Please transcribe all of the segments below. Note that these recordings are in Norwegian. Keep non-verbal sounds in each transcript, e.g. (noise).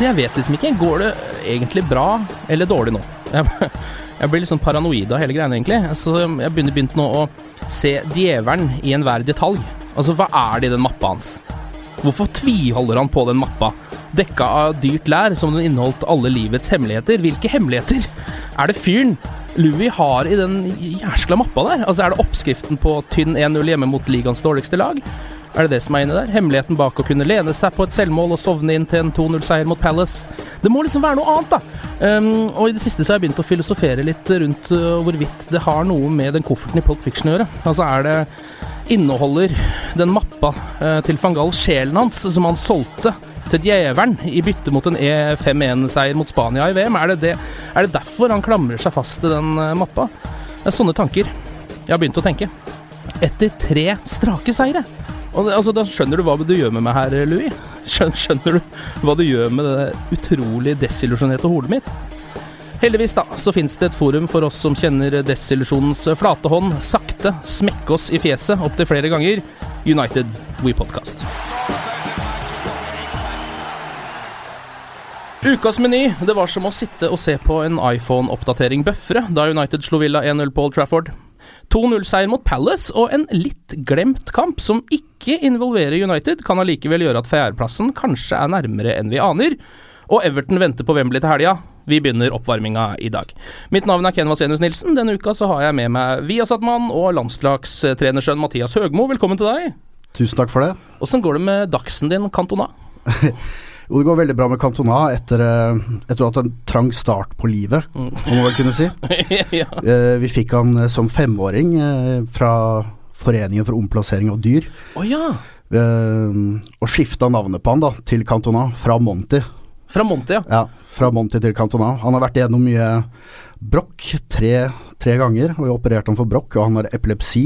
Så jeg vet liksom ikke. Går det egentlig bra eller dårlig nå? Jeg, jeg blir litt sånn paranoid av hele greiene, egentlig. Så jeg begynner begynt nå å se djevelen i enhver detalj. Altså, hva er det i den mappa hans? Hvorfor tviholder han på den mappa? Dekka av dyrt lær som den inneholdt alle livets hemmeligheter. Hvilke hemmeligheter er det fyren Louis har i den jæskla mappa der? Altså, er det oppskriften på tynn 1-0 hjemme mot ligaens dårligste lag? Er det det som er inne der? Hemmeligheten bak å kunne lene seg på et selvmål og sovne inn til en 2-0-seier mot Palace? Det må liksom være noe annet, da. Um, og i det siste så har jeg begynt å filosofere litt rundt uh, hvorvidt det har noe med den kofferten i Pulp Fiction å gjøre. Altså er det Inneholder den mappa uh, til van Gaal sjelen hans, som han solgte til djevelen i bytte mot en E5-1-seier mot Spania i VM? Er det, det, er det derfor han klamrer seg fast til den uh, mappa? Det er sånne tanker jeg har begynt å tenke. Etter tre strake seire. Og det, altså, Da skjønner du hva du gjør med meg her, Louis. Skjønner, skjønner du hva du gjør med det utrolig desillusjonerte hodet mitt? Heldigvis da, så finnes det et forum for oss som kjenner desillusjonens flate hånd, sakte smekke oss i fjeset opptil flere ganger. United We Podcast. Ukas meny, det var som å sitte og se på en iPhone-oppdatering bøfre da United slo Villa 1-0 på Old Trafford. 2-0-seier mot Palace og en litt glemt kamp som ikke involverer United, kan allikevel gjøre at fjerdeplassen kanskje er nærmere enn vi aner. Og Everton venter på Wembley til helga. Vi begynner oppvarminga i dag. Mitt navn er Ken Vasenius Nilsen. Denne uka så har jeg med meg Viasat-mann og landslagstrenersønn Mathias Høgmo. Velkommen til deg. Tusen takk for det. Åssen går det med dagsen din, Cantona? (laughs) Jo, det går veldig bra med Cantona etter, eh, etter hatt en trang start på livet, om man vel kunne si. (laughs) ja. Eh, Vi fikk han eh, som femåring fra Foreningen for omplassering av dyr. Oh, ja. Og skifta navnet på han da, til Cantona, fra Monty. Fra Monty, ja. Ja, fra Monty til Cantona. Han har vært igjennom mye brokk tre, tre ganger, og vi har operert ham for brokk, og han har epilepsi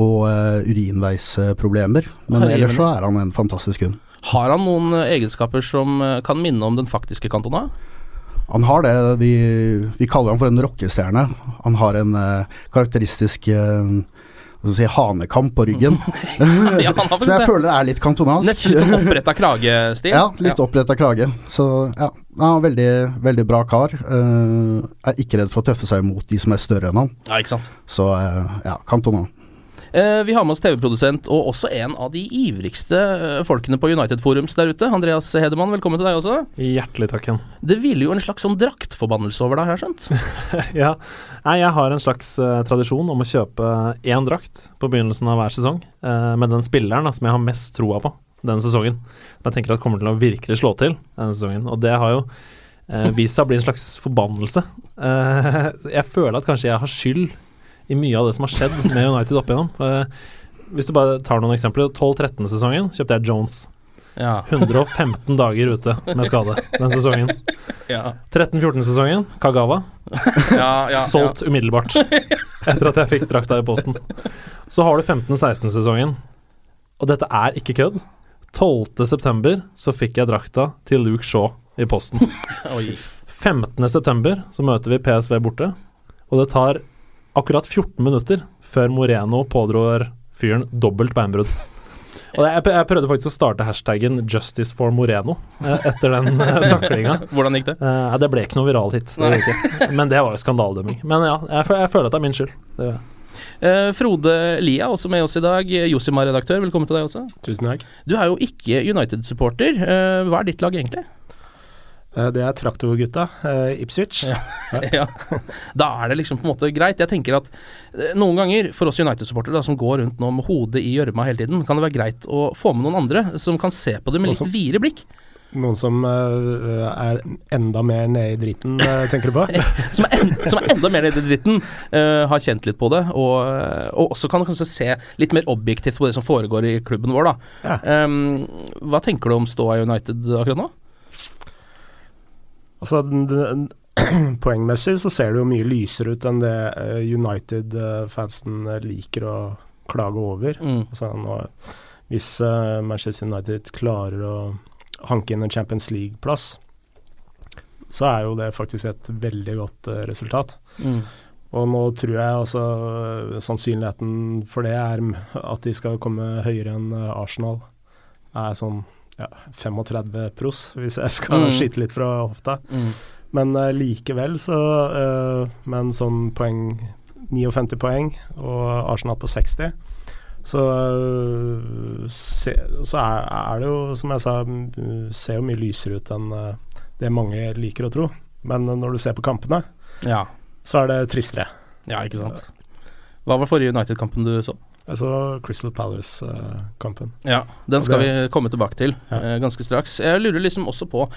og uh, urinveisproblemer. Men Herre ellers så er han en fantastisk hund. Har han noen eh, egenskaper som eh, kan minne om den faktiske Cantona? Han har det. Vi, vi kaller han for en rockestjerne. Han har en uh, karakteristisk jeg si, hanekamp på ryggen. (laughs) Ja, (laughs) Som jeg det. føler er litt kantonansk. Nesten litt sånn oppretta kragestil. (laughs) Ja, litt oppretta krage. Så ja, en veldig, veldig bra kar. Uh, er ikke redd for å tøffe seg imot de som er større enn han. Ja, ikke sant. Så uh, ja, Cantona. Eh, vi har med oss TV-produsent og også en av de ivrigste eh, folkene på United Forums der ute. Andreas Hedemann, velkommen til deg også. Hjertelig takk, Ken. Det hviler jo en slags sånn draktforbannelse over deg, har jeg skjønt? (laughs) ja. Nei, jeg har en slags uh, tradisjon om å kjøpe én drakt på begynnelsen av hver sesong, uh, med den spilleren da, som jeg har mest troa på denne sesongen. Som jeg tenker at kommer til å virkelig slå til denne sesongen. Og det har jo eh, vist seg å bli en slags forbannelse. Eh, (laughs) jeg føler at kanskje jeg har skyld i mye av det som har skjedd med United opp igjennom. Eh, hvis du bare tar noen eksempler. 12-13-sesongen kjøpte jeg Jones. Ja. 115 dager ute med skade den sesongen. Ja. 13-14-sesongen, Kagawa. Ja, ja, Solgt umiddelbart etter at jeg fikk drakta i posten. Så har du 15-16-sesongen, og dette er ikke kødd. 12.9. så fikk jeg drakta til Luke Shaw i posten. Oi. 15.9. så møter vi PSV borte, og det tar akkurat 14 minutter før Moreno pådrar fyren dobbelt beinbrudd. Og jeg, jeg prøvde faktisk å starte hashtaggen 'Justice for Moreno' eh, etter den eh, (laughs) taklinga. Hvordan gikk det? Eh, det ble ikke noe viral hit, det ikke. men det var jo skandaledømming. Men ja, jeg, jeg føler at det er min skyld. Det, gjør jeg. Eh, Frode Lia, også med oss i dag. Josima-redaktør, velkommen til deg også. Tusen takk. Du er jo ikke United-supporter. Eh, hva er ditt lag egentlig? Eh, Det er Traktorgutta, eh, Ipswich. Ja. (laughs) ja. Da er det liksom på en måte greit. Jeg tenker at eh, noen ganger, for oss United-supportere som går rundt nå med hodet i gjørma hele tiden, kan det være greit å få med noen andre som kan se på det med litt videre blikk. Noen som uh, er enda mer nede i dritten, uh, tenker du på? (laughs) Som er, en, som er enda mer nede i dritten, uh, har kjent litt på det, og, og også kan kanskje se litt mer objektivt på det som foregår i klubben vår, da. Ja. Um, hva tenker du om ståa i United akkurat nå? Altså, den, den, (clears throat) poengmessig så ser det jo mye lysere ut enn det eh, United-fansen liker å klage over. Mm. Altså, nå, hvis eh, Manchester United klarer å hanke inn en Champions League-plass, så er jo det faktisk et veldig godt eh, resultat. Mm. Og nå tror jeg øh, sannsynligheten for det er at de skal komme høyere enn Arsenal, er sånn ja, 35 pros, hvis jeg skal Mm. skyte litt fra hofta. Mm. Men uh, likevel så uh, Med en sånn poeng 59 poeng og Arsenal på 60, så, øh, se, så er, er det jo, som jeg sa, ser jo mye lysere ut enn det mange liker å tro. Men når du ser på kampene, Ja. så er det tristere. ja, ikke sant. Hva var forrige United-kampen du så? Jeg så Crystal Palace-kampen. Ja, den skal det... vi komme tilbake til Ja. eh, ganske straks. Jeg lurer liksom også på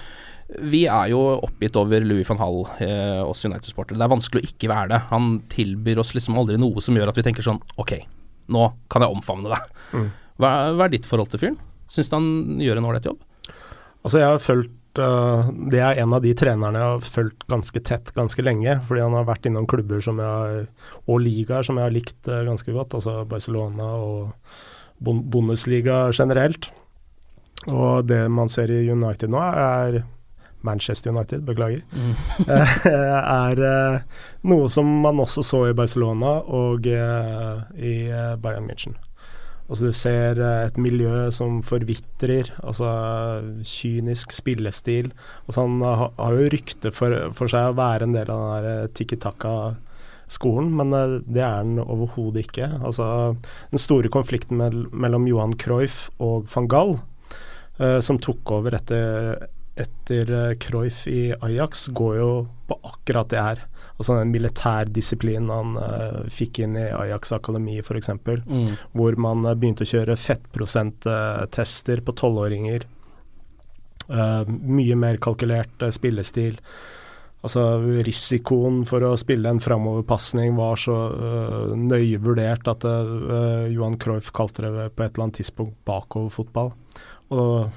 Vi er jo oppgitt over Louis van Hall, eh, oss United-sportere. Det er vanskelig å ikke være det. Han tilbyr oss liksom aldri noe som gjør at vi tenker sånn Ok, nå kan jeg omfavne deg. Mm. Hva, hva er ditt forhold til fyren? Syns du han gjør en ålreit jobb? Altså, jeg har fulgt Det er en av de trenerne jeg har fulgt ganske tett ganske lenge, fordi han har vært innom klubber som jeg, og ligaer som jeg har likt øh, ganske godt, altså Barcelona og Bundesliga generelt. Og det man ser i United nå, er Manchester United, beklager. (laughs) er øh, noe som man også så i Barcelona og i Bayern München. Altså Du ser eh, et miljø som forvitrer, altså kynisk spillestil. Altså Han har jo rykte for, for seg å være en del av den der eh, tikki taka-skolen, men eh, det er han overhodet ikke. Altså Den store konflikten mellom Johan Cruyff og van Gaal, eh, som tok over etter, etter Cruyff i Ajax, går jo på akkurat det her. Altså den militærdisiplinen han uh, fikk inn i Ajax akademi f.eks Mm. hvor man uh, begynte å kjøre fettprosenttester på tolvåringer. Uh, mye mer kalkulert spillestil. Altså Risikoen for å spille en framoverpasning var så uh, nøye vurdert at uh, Johan Cruyff kalte det på et eller annet tidspunkt bakoverfotball. Og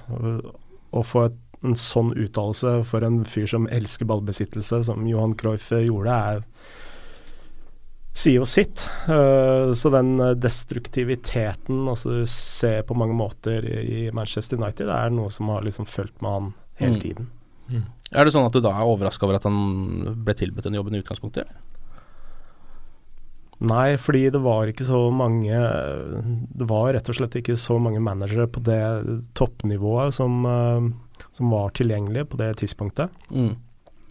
å få et, en sånn uttalelse for en fyr som elsker ballbesittelse, som Johan Cruyff gjorde, er sier jo sitt. Eh, så den destruktiviteten altså du ser på mange måter i Manchester United, er noe som har liksom fulgt med han hele Mm. tiden. Er det sånn at du da er overraska over at han ble tilbudt den jobben i utgangspunktet? Nei, fordi det var ikke så mange Det var rett og slett ikke så mange managere på det toppnivået som, eh, som var tilgjengelige på det tidspunktet. Mm.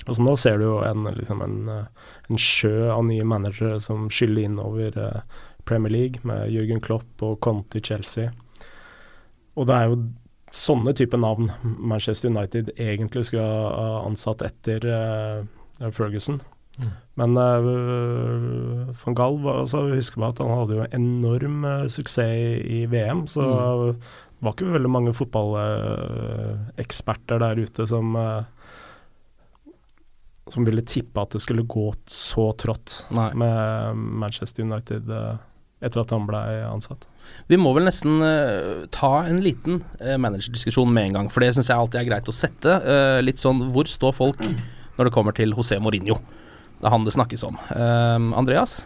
Altså Nå ser du jo en, liksom en, eh, en sjø av nye managere som skyller innover over Premier League, med Jørgen Klopp og Conte i Chelsea. Og det er jo sånne type navn Manchester United egentlig skulle ha ansatt etter eh, Ferguson. Mm. Men uh, van Gaal var, altså, husker på at han hadde jo enorm uh, suksess i, i VM, så Mm. Var ikke veldig mange fotballeksperter der ute som eh, som ville tippe at det skulle gå så trått Nei. med Manchester United eh, etter at han ble ansatt. Vi må vel nesten uh, ta en liten uh, managerdiskusjon med en gang, for det syns jeg alltid er greit å sette. Uh, litt sånn hvor står folk når det kommer til José Mourinho? Det er han det snakkes om. Andreas?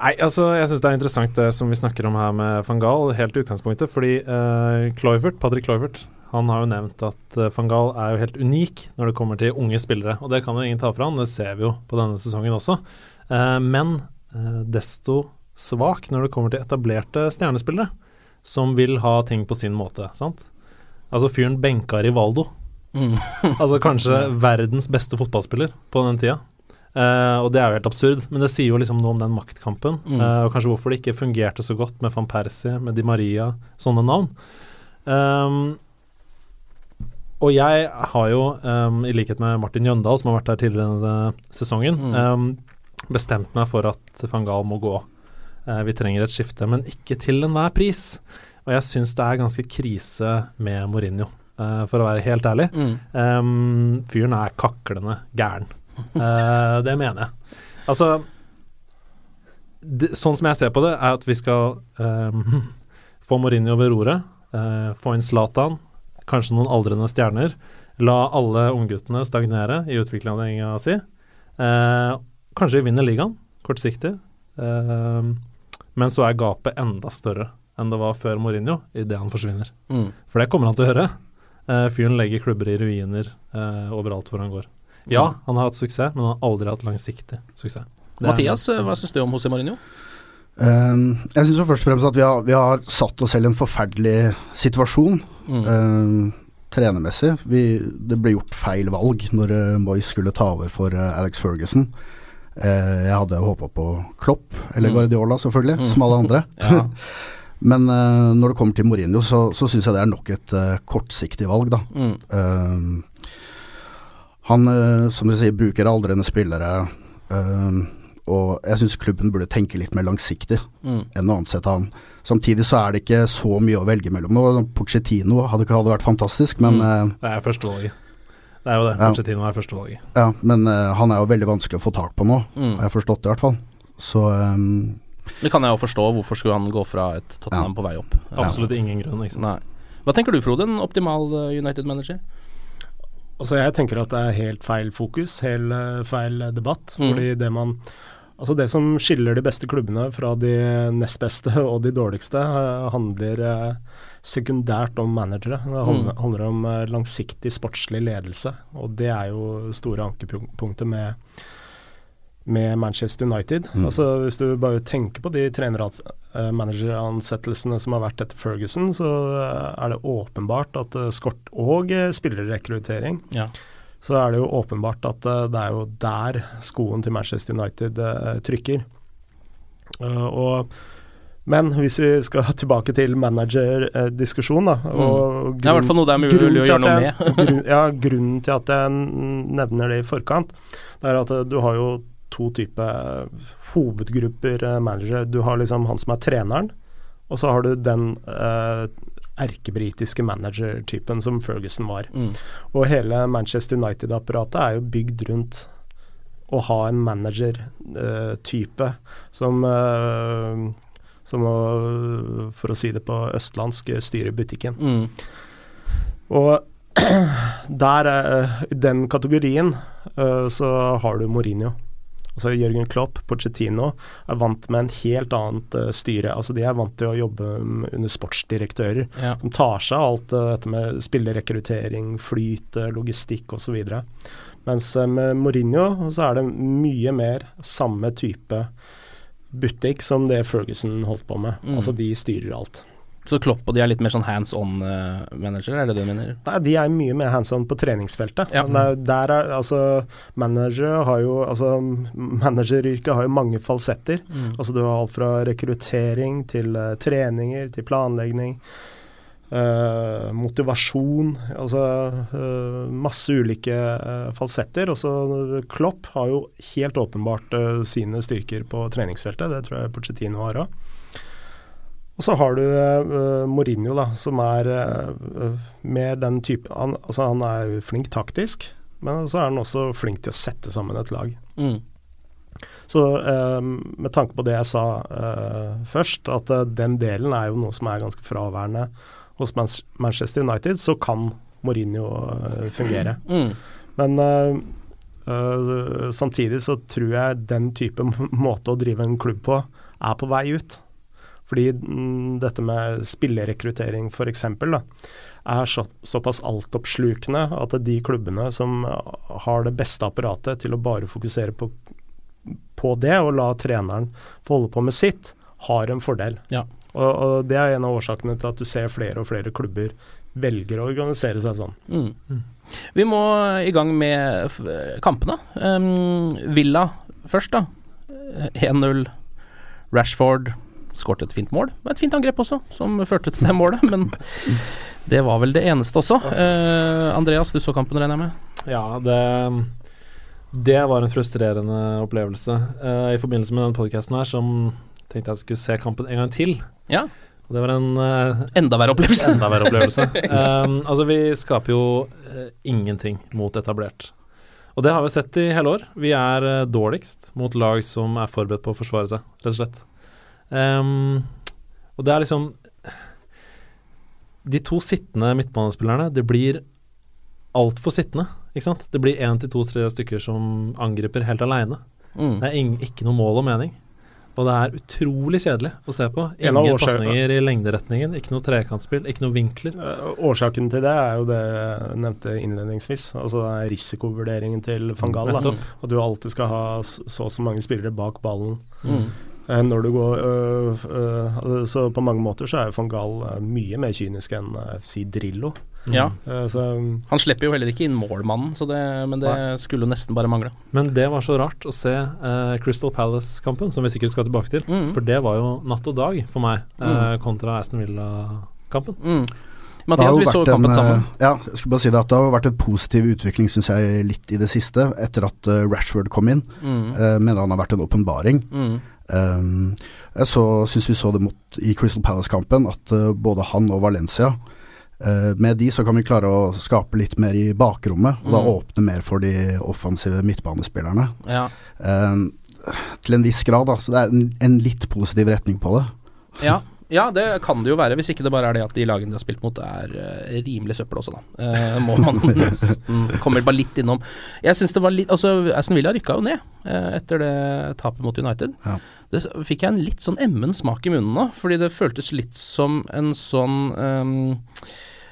Nei, altså jeg syns det er interessant det som vi snakker om her med van Gaal, helt i utgangspunktet. Fordi uh, Kluivert, Patrick Kluivert han har jo nevnt at uh, van Gaal er jo helt unik når det kommer til unge spillere. Og det kan jo ingen ta fra han, det ser vi jo på denne sesongen også. Uh, men uh, desto svak når det kommer til etablerte stjernespillere som vil ha ting på sin måte, sant. Altså fyren benka Rivaldo. Mm. altså kanskje (laughs) verdens beste fotballspiller på den tida. Uh, og det er jo helt absurd, men det sier jo liksom noe om den maktkampen. Mm. Uh, og kanskje hvorfor det ikke fungerte så godt med van Persie, med Di Maria, sånne navn. Um, og jeg har jo, um, i likhet med Martin Jøndal, som har vært her tidligere denne sesongen, Mm. um, bestemt meg for at van Gaal må gå. Uh, vi trenger et skifte, men ikke til enhver pris. Og jeg syns det er ganske krise med Mourinho, for å være helt ærlig. Mm. Fyren er kaklende gæren. Uh, det mener jeg. Altså det, Sånn som jeg ser på det, er at vi skal um, (laughs) få Mourinho ved roret. Uh, få inn Zlatan, kanskje noen aldrende stjerner. La alle ungguttene stagnere i utviklinga si. Uh, kanskje vi vinner ligaen, kortsiktig. Uh, men så er gapet enda større enn det var før Mourinho, idet han forsvinner. Mm. For det kommer han til å høre. Fyren legger klubber i ruiner overalt hvor han går. Ja, han har hatt suksess, men han har aldri hatt langsiktig suksess. Det Mathias, hva syns du om José Mourinho? Uh, jeg syns først og fremst at vi har, vi har satt oss selv i en forferdelig situasjon. Mm. Uh, trenermessig. Vi, det ble gjort feil valg når uh, Moyes skulle ta over for uh, Alex Ferguson. Uh, jeg hadde håpa på Klopp, eller Mm. Guardiola selvfølgelig, Mm. som alle andre. (laughs) Ja. (laughs) Men når det kommer til Mourinho, så, så syns jeg det er nok et kortsiktig valg, da. Mm. Eh, han, eh, som du sier, bruker aldrende spillere. eh, og jeg syns klubben burde tenke litt mer langsiktig Mm. enn å ansette han. Samtidig så er det ikke så mye å velge mellom. Pochettino hadde, ikke- hadde vært fantastisk, men, Mm. Det er førstevalget. Det er jo det. Ja. Pochettino er førstevalget. eh, ja, men eh, han er jo veldig vanskelig å få tak på nå, Mm. har jeg forstått det i hvert fall. Så um, Det kan jeg jo forstå. Hvorfor skulle han gå fra et Tottenham på vei opp? Absolutt ingen grunn. Hva tenker du, Frode? En optimal eh, United-manager? Altså Jeg tenker at det er helt feil fokus, helt eh, feil eh, debatt. Mm. Fordi det man Altså det som skiller de beste klubbene fra de nest beste og de dårligste, eh, handler sekundært om managere. Det handler, Mm. om langsiktig sportslig ledelse, og det er jo store ankepunktet med med Manchester United. Mm. Altså Hvis du bare tenker på de trenermanageransettelsene som har vært etter Ferguson, så eh, er det åpenbart at eh, skort og eh, spillerrekruttering Ja. så er det jo åpenbart at eh, det er jo der skoen til Manchester United eh, trykker. Eh, og, men hvis vi skal (laughs) tilbake til managerdiskusjon, da og Det er i hvert fall noe det er mulig å til gjøre noe at jeg- (laughs) grunn, ja, grunnen til at jeg nevner det i forkant, det er at eh, du har jo to typer hovedgrupper eh, managere. Du har liksom han som er treneren, og så har du den eh, erkebritiske managertypen som Ferguson var. Mm. Og hele Manchester United-apparatet er jo bygd rundt å ha en manager-type som eh, som å, for å si det på østlandsk, styrer butikken. Mm. Og (clears throat) der, eh, i den kategorien, eh, så har du Mourinho. Altså Jørgen Klopp, Pochettino, er vant med en helt annet uh, styre. Altså De er vant til å jobbe mm, under sportsdirektører. Ja. Som tar seg av alt uh, dette med spillerekruttering, flyt, eh, logistikk osv. Mens uh, med Mourinho så er det mye mer samme type butikk som det Ferguson holdt på med. Mm. Altså de styrer alt. Så Klopp og de er litt mer sånn hands on-manager, er det det du mener? Nei, de er mye mer hands on på treningsfeltet. Ja. Men det er- Der er, altså, manager har jo altså, Manageryrket har jo mange falsetter. Mm. Altså Du har alt fra rekruttering til uh, treninger til planlegging. Uh, motivasjon. Altså uh, masse ulike uh, falsetter. Også Klopp har jo helt åpenbart eh, sine styrker på treningsfeltet. Det tror jeg Pochettino har òg. Og så har du uh, Mourinho, da, som er uh, mer den type han, altså han er flink taktisk, men så er han også flink til å sette sammen et lag. Mm. Så uh, med tanke på det jeg sa først, at den delen er jo noe som er ganske fraværende hos Man Manchester United, så kan Mourinho fungere. Mm. Men eh, eh, samtidig så tror jeg den type (laughs) måte å drive en klubb på er på vei ut. Fordi mm, dette med spillerekruttering f.eks. er så, såpass altoppslukende at de klubbene som har det beste apparatet til å bare fokusere på, på det, og la treneren få holde på med sitt, har en fordel. Ja. Og, og, det er en av årsakene til at du ser flere og flere klubber velger å organisere seg sånn. Mm. Vi må i gang med kampene. Um, Villa først, da. 1-0. Rashford skåret et fint mål. Et fint angrep også, som førte til det målet, men det var vel det eneste også. Uh, Andreas, du så kampen, regner jeg med? Ja, det det var en frustrerende opplevelse. Uh, I forbindelse med den podkasten her, som tenkte jeg skulle se kampen en gang til. Ja. Og det var en uh, Enda verre opplevelse. enda verre opplevelse. (laughs) um, altså, vi skaper jo uh, ingenting mot etablert. Og det har vi sett i hele år. Vi er uh, dårligst mot lag som er forberedt på å forsvare seg, rett og slett. Um, og det er liksom De to sittende midtbanespillerne, det blir altfor sittende, ikke sant. Det blir én til to-tre stykker som angriper helt aleine. Mm. Det er ikke noe mål og mening. Og det er utrolig kjedelig å se på. Ingen pasninger i lengderetningen, ikke noe trekantspill, ikke noe vinkler. Årsaken til det er jo det jeg nevnte innledningsvis. Altså risikovurderingen til van Gaal. At du alltid skal ha så og så mange spillere bak ballen. Mm. Når du går øh, øh, Så på mange måter så er jo van Gaal mye mer kynisk enn øh, si Drillo. Ja. Uh, så, han slipper jo heller ikke inn målmannen, det, men det nei. skulle nesten bare mangle. Men det var så rart å se uh, Crystal Palace-kampen, som vi sikkert skal tilbake til. Mm. For det var jo natt og dag for meg, uh, kontra Aston Villa-kampen. Mm. Mathias, vi så kampen sammen. Ja, jeg skal bare si det at det har vært en positiv utvikling, syns jeg, litt i det siste, etter at Rashford kom inn. Mm. mener han har vært en åpenbaring. Um, jeg så, syns vi så det mot, i Crystal Palace-kampen, at både han og Valencia Uh, med de så kan vi klare å skape litt mer i bakrommet, og da Mm. åpne mer for de offensive midtbanespillerne. Ja. Uh, til en viss grad, da. Så det er en, en litt positiv retning på det. Ja. Ja, det kan det jo være, hvis ikke det bare er det at de lagene de har spilt mot er uh, rimelig søppel også, da. Uh, må man (laughs) (laughs) nesten Kommer bare litt innom. Jeg syns det var litt Altså, Aston Villa rykka jo ned etter det tapet mot United. Ja. Det fikk jeg en litt sånn emmen smak i munnen nå, fordi det føltes litt som en sånn um,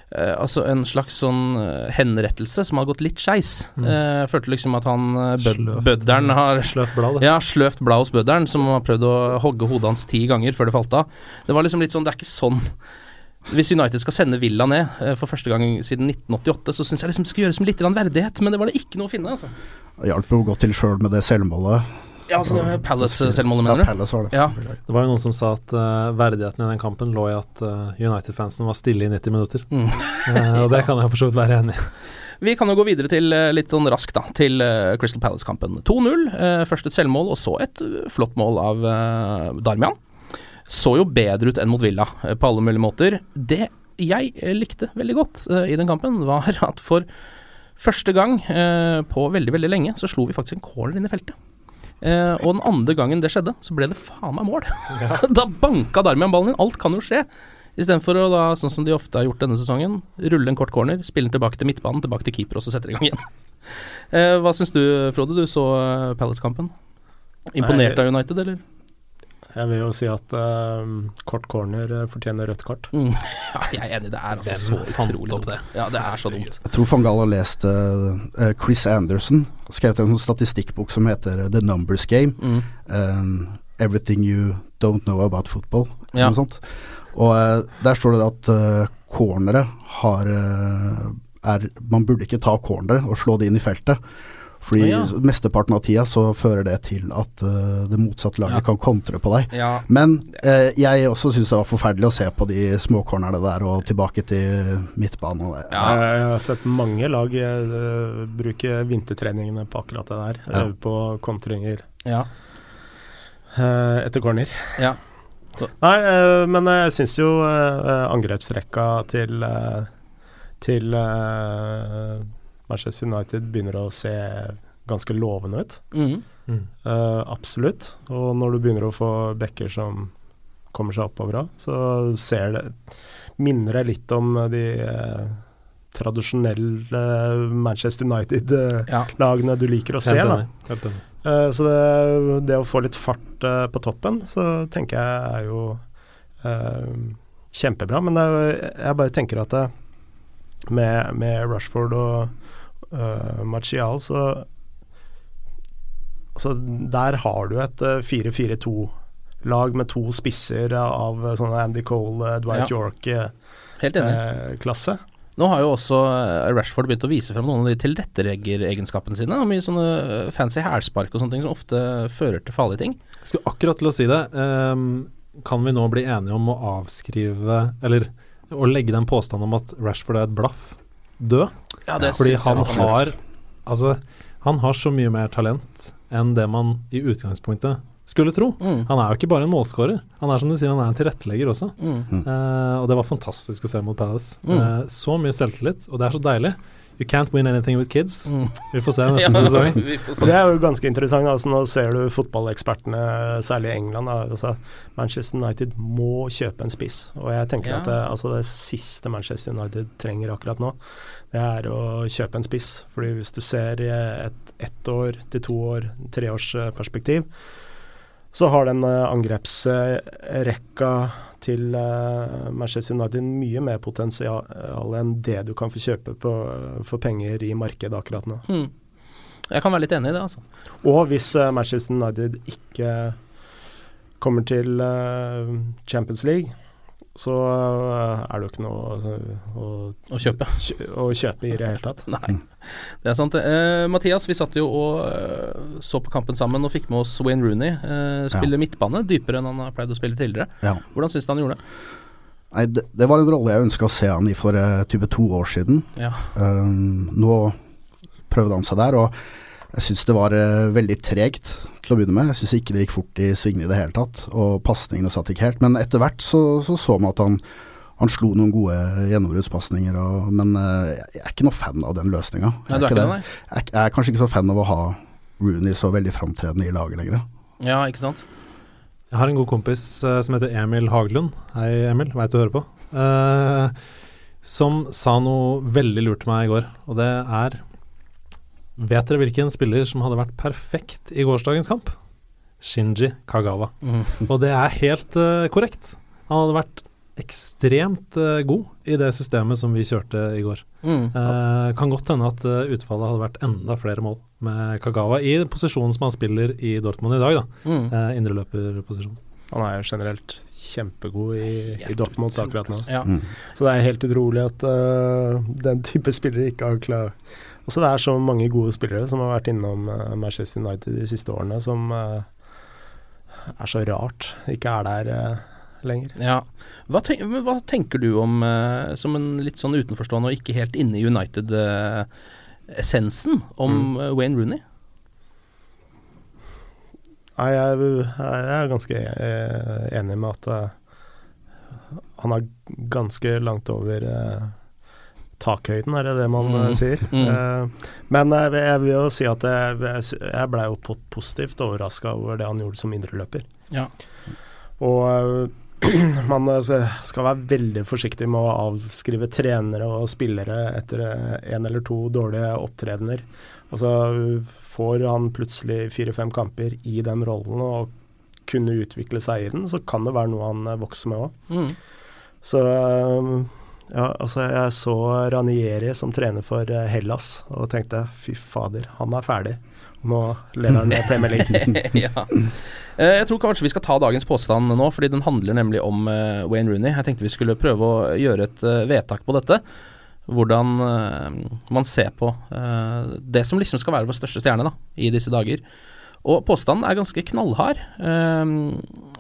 Uh, altså en slags sånn uh, henrettelse som har gått litt skeis. Mm. Uh, følte liksom at han bødderen har Sløvt blad, Ja, sløvt blad hos bødderen, som har prøvd å hogge hodet hans ti ganger før det falt av. Det var liksom litt sånn, det er ikke sånn Hvis United skal sende Villa ned for første gang siden 1988, så syns jeg liksom det skal gjøres med litt verdighet, men det var det ikke noe å finne, altså. Det hjalp jo godt til sjøl med det selvmålet. Ja, altså Palace-selvmålet, mener du? Ja, Palace var det. Ja. Det var jo noen som sa at uh, verdigheten i den kampen lå i at uh, United-fansen var stille i 90 minutter. Mm. uh, (laughs) og det kan jeg for så vidt være enig i. (laughs) Vi kan jo gå videre til litt sånn raskt, da, til Crystal Palace-kampen. 2-0. først et selvmål, og så et flott mål av Darmian. Så jo bedre ut enn mot Villa på alle mulige måter. Det jeg likte veldig godt i den kampen, var (laughs) at for første gang på veldig, veldig lenge så slo vi faktisk en corner inn i feltet. Eh, og den andre gangen det skjedde, så ble det faen meg mål. Ja. (laughs) da banka Darmian ballen inn. Alt kan jo skje. Istedenfor å da, sånn som de ofte har gjort denne sesongen, rulle en kort corner, spille den tilbake til midtbanen, tilbake til keeper, og så setter de i gang igjen. (laughs) Eh, hva syns du, Frode? Du så uh, Palace-kampen. Imponert av United, eller? Jeg vil jo si at uh, kort corner fortjener rødt kort. Mm. Ja, (laughs) jeg er enig. Det er altså så utrolig dumt. Det. Ja, det er så dumt. Jeg tror van Gaal har lest uh, Chris Anderson. Skrevet en sånn statistikkbok som heter The Numbers Game. Mm. Um, everything you don't know about football. Ja. Noe sånt. Og uh, der står det at uh, cornere har er, Man burde ikke ta cornere og slå det inn i feltet. Fordi ja. mesteparten av tida så fører det til at uh, det motsatte laget Ja. kan kontre på deg. Ja. Men uh, jeg også syns det var forferdelig å se på de småcornerne der og tilbake til midtbanen. Og det. Ja. Jeg har sett mange lag uh, bruke vintertreningene på akkurat det der. Ja. Øve på kontringer Ja. uh, etter corner. Ja. Nei, uh, men jeg syns jo uh, angrepsrekka til uh, til uh, Manchester United begynner å se ganske lovende ut. Mhm. Uh, absolutt. Og når du begynner å få backer som kommer seg oppover av, så ser det Minner det litt om de uh, tradisjonelle Manchester United-lagene du liker å se. Da. enig. Helt enig. Eh, så det, det å få litt fart eh, på toppen, så tenker jeg er jo eh, kjempebra. Men det, jeg bare tenker at det, med, med Rushford og uh, Martial, så Altså, der har du et uh, 4-4-2-lag med to spisser av uh, sånne Andy Cole, uh, Dwight Ja. Helt. York-klasse. Nå har jo også eh, Rashford begynt å vise frem noen av de tilretteleggeregenskapene sine. Og mye sånne eh, fancy hælspark og sånne ting som ofte fører til farlige ting. Jeg skulle akkurat til å si det. Um, kan vi nå bli enige om å avskrive Eller å legge den påstanden om at Rashford er et blaff, død? Ja, det Fordi synes han har Altså, han har så mye mer talent enn det man i utgangspunktet skulle tro. Mm. Han er jo ikke bare en målskårer. Han er som du sier, han er en tilrettelegger også. Mm. Uh, og det var fantastisk å se mot Palace. Mm. Uh, så mye selvtillit, og det er så deilig. You can't win anything with kids. Mm. Vi får se neste (laughs) Ja, sesong. se. Det er jo ganske interessant. Altså, nå ser du fotballekspertene, særlig i England. Altså, Manchester United må kjøpe en spiss. Og jeg tenker Ja. at det, altså, det siste Manchester United trenger akkurat nå, det er å kjøpe en spiss. Fordi hvis du ser i et ett år til to år, treårsperspektiv, så har den eh, angrepsrekka til eh, Manchester United mye mer potensial enn det du kan få kjøpe på, for penger i markedet akkurat nå. Mm. Jeg kan være litt enig i det, altså. Og hvis eh, Manchester United ikke kommer til eh, Champions League, så eh, er det jo ikke noe altså, å, Å kjøpe. å kjøpe i det hele tatt. Nei, det er sant. Eh, Mathias, vi satt jo og eh, så på kampen sammen og fikk med oss Wayne Rooney eh, spille midtbane, dypere enn han har pleid å spille tidligere. Ja. Hvordan syns du han gjorde det? Nei, det, det var en rolle jeg ønska å se han i for uh, type to år siden. Ja. Um, nå prøvde han seg der, og jeg syns det var eh, veldig tregt til å begynne med. Jeg syns ikke det gikk fort i svingene i det hele tatt, og pasningene satt ikke helt. Men etter hvert så så, så man at han, han slo noen gode gjennombruddspasninger, men eh, jeg er ikke noe fan av den løsninga. Er? Jeg, er- jeg er kanskje ikke så fan av å ha Rooney så veldig framtredende i laget lenger. Ja, ikke sant? Jeg har en god kompis uh, som heter Emil Haglund. Hei, Emil. Veit du hører på. Uh, som sa noe veldig lurt til meg i går, og det er Vet dere hvilken spiller som hadde vært perfekt i gårsdagens kamp? Shinji Kagawa. Mm. Og det er helt uh, korrekt. Han hadde vært ekstremt uh, god i det systemet som vi kjørte i går. Mm. Uh, kan godt hende at utfallet hadde vært enda flere mål med Kagawa i posisjonen som han spiller i Dortmund i dag, da. Mm. Eh, Indreløperposisjon. Han er jo generelt kjempegod i, i Dortmund akkurat nå. Ja. Mm. Så det er helt utrolig at uh, den type spillere ikke har klart Altså Det er så mange gode spillere som har vært innom eh, Manchester United de siste årene, som eh, er så rart ikke er der eh, lenger. Ja. Hva, tenk, hva tenker du om, som en litt sånn utenforstående og ikke helt inne i United-essensen, om Mm. Wayne Rooney? Nei, jeg, jeg er ganske enig med at han er ganske langt over takhøyden, er det det man Mm. eh, sier? Mm. Eh, men jeg, vil- jeg vil jo si at jeg, jeg, blei jo positivt overraska over det han gjorde som indreløper. Ja. Og eh, (clears throat) man eh, skal være veldig forsiktig med å avskrive trenere og spillere etter én eller to dårlige opptredener. Altså, får han plutselig fire-fem kamper i den rollen og kunne utvikle seg i den, så kan det være noe han eh, vokser med òg. Mm. Så eh, ja, altså jeg så Ranieri som trener for eh, Hellas og tenkte fy fader, han er ferdig. Nå leder han Premier League. (laughs) ja. Eh, Jeg tror kanskje vi skal ta dagens påstand nå, fordi den handler nemlig om eh, Wayne Rooney. Jeg tenkte vi skulle prøve å gjøre et vedtak på dette. Hvordan man ser på det som liksom skal være vår største stjerne da, i disse dager. Og påstanden er ganske knallhard, eh,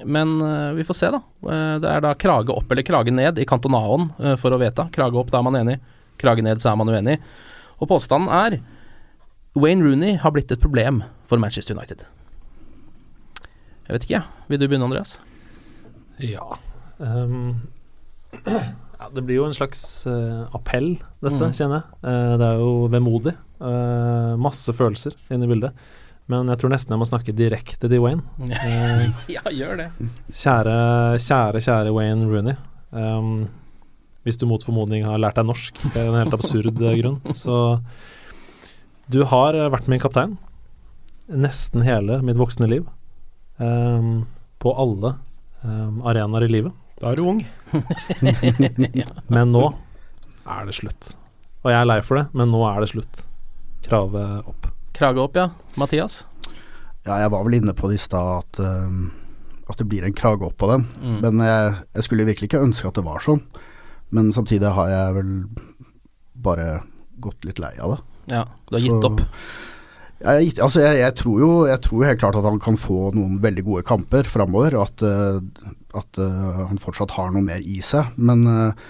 men eh, vi får se, da. Eh, det er da krage opp eller krage ned i kantonaen eh, for å vedta. Krage opp, da er man enig. Krage ned, så er man uenig. Og påstanden er Wayne Rooney har blitt et problem for Manchester United. Jeg vet ikke, jeg. Vil du begynne, Andreas? Ja. Um, (clears throat) ja Det blir jo en slags uh, appell, dette, Mm. kjenner jeg. Uh, det er jo vemodig. Uh, masse følelser inne i bildet. Men jeg tror nesten jeg må snakke direkte til Wayne. Eh, (laughs) ja, gjør det. Kjære, kjære, kjære Wayne Rooney. Um, hvis du mot formodning har lært deg norsk, det er en helt absurd grunn, så Du har vært min kaptein nesten hele mitt voksne liv. Um, på alle um, arenaer i livet. Da er du ung. (laughs) Men nå er det slutt. Og jeg er lei for det, men nå er det slutt. Kravet opp. Krage opp, ja. Mathias? Ja, jeg var vel inne på det i stad at, uh, at det blir en krage opp på den. Mm. Men jeg, jeg skulle virkelig ikke ønske at det var sånn. Men samtidig har jeg vel bare gått litt lei av det. Ja, du har gitt Så- opp. Jeg, altså jeg, jeg, tror jo, jeg tror helt klart at han kan få noen veldig gode kamper framover, at, eh, at eh, han fortsatt har noe mer i seg. Men eh,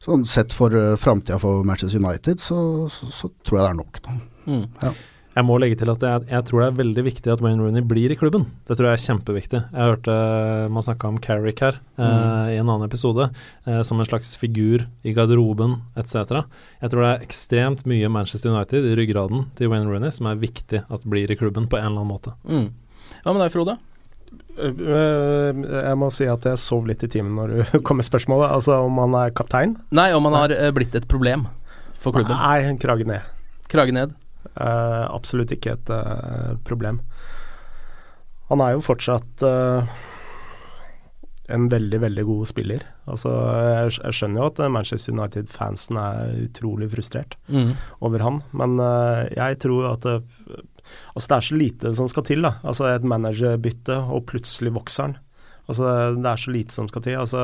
sånn sett for uh, framtida for Manchester United, så, så, så tror jeg det er nok nå. Mm. Ja. Jeg må legge til at jeg, jeg tror det er veldig viktig at Wayne Rooney blir i klubben. Det tror jeg er kjempeviktig. Jeg hørte man snakka om Carrick her eh, i en annen episode, eh, som en slags figur i garderoben etc. Jeg tror det er ekstremt mye Manchester United i ryggraden til Wayne Rooney som er viktig at blir i klubben på en eller annen måte. Mm. Hva med deg, Frode? Eh, Jeg må si at jeg sov litt i timen når du (laughs) kom med spørsmålet. Altså om han er kaptein? Nei, om han har eh, blitt et problem for klubben. Nei, krage ned. Krage ned. Eh, absolutt ikke et uh, problem. Han er jo fortsatt uh, en veldig, veldig god spiller. Altså, jeg, jeg skjønner jo at Manchester United-fansen er utrolig frustrert Mm. over han, men jeg tror at altså, det er så lite som skal til. da. Altså Et managerbytte, og plutselig vokser han. Altså, det er så lite som skal til. Altså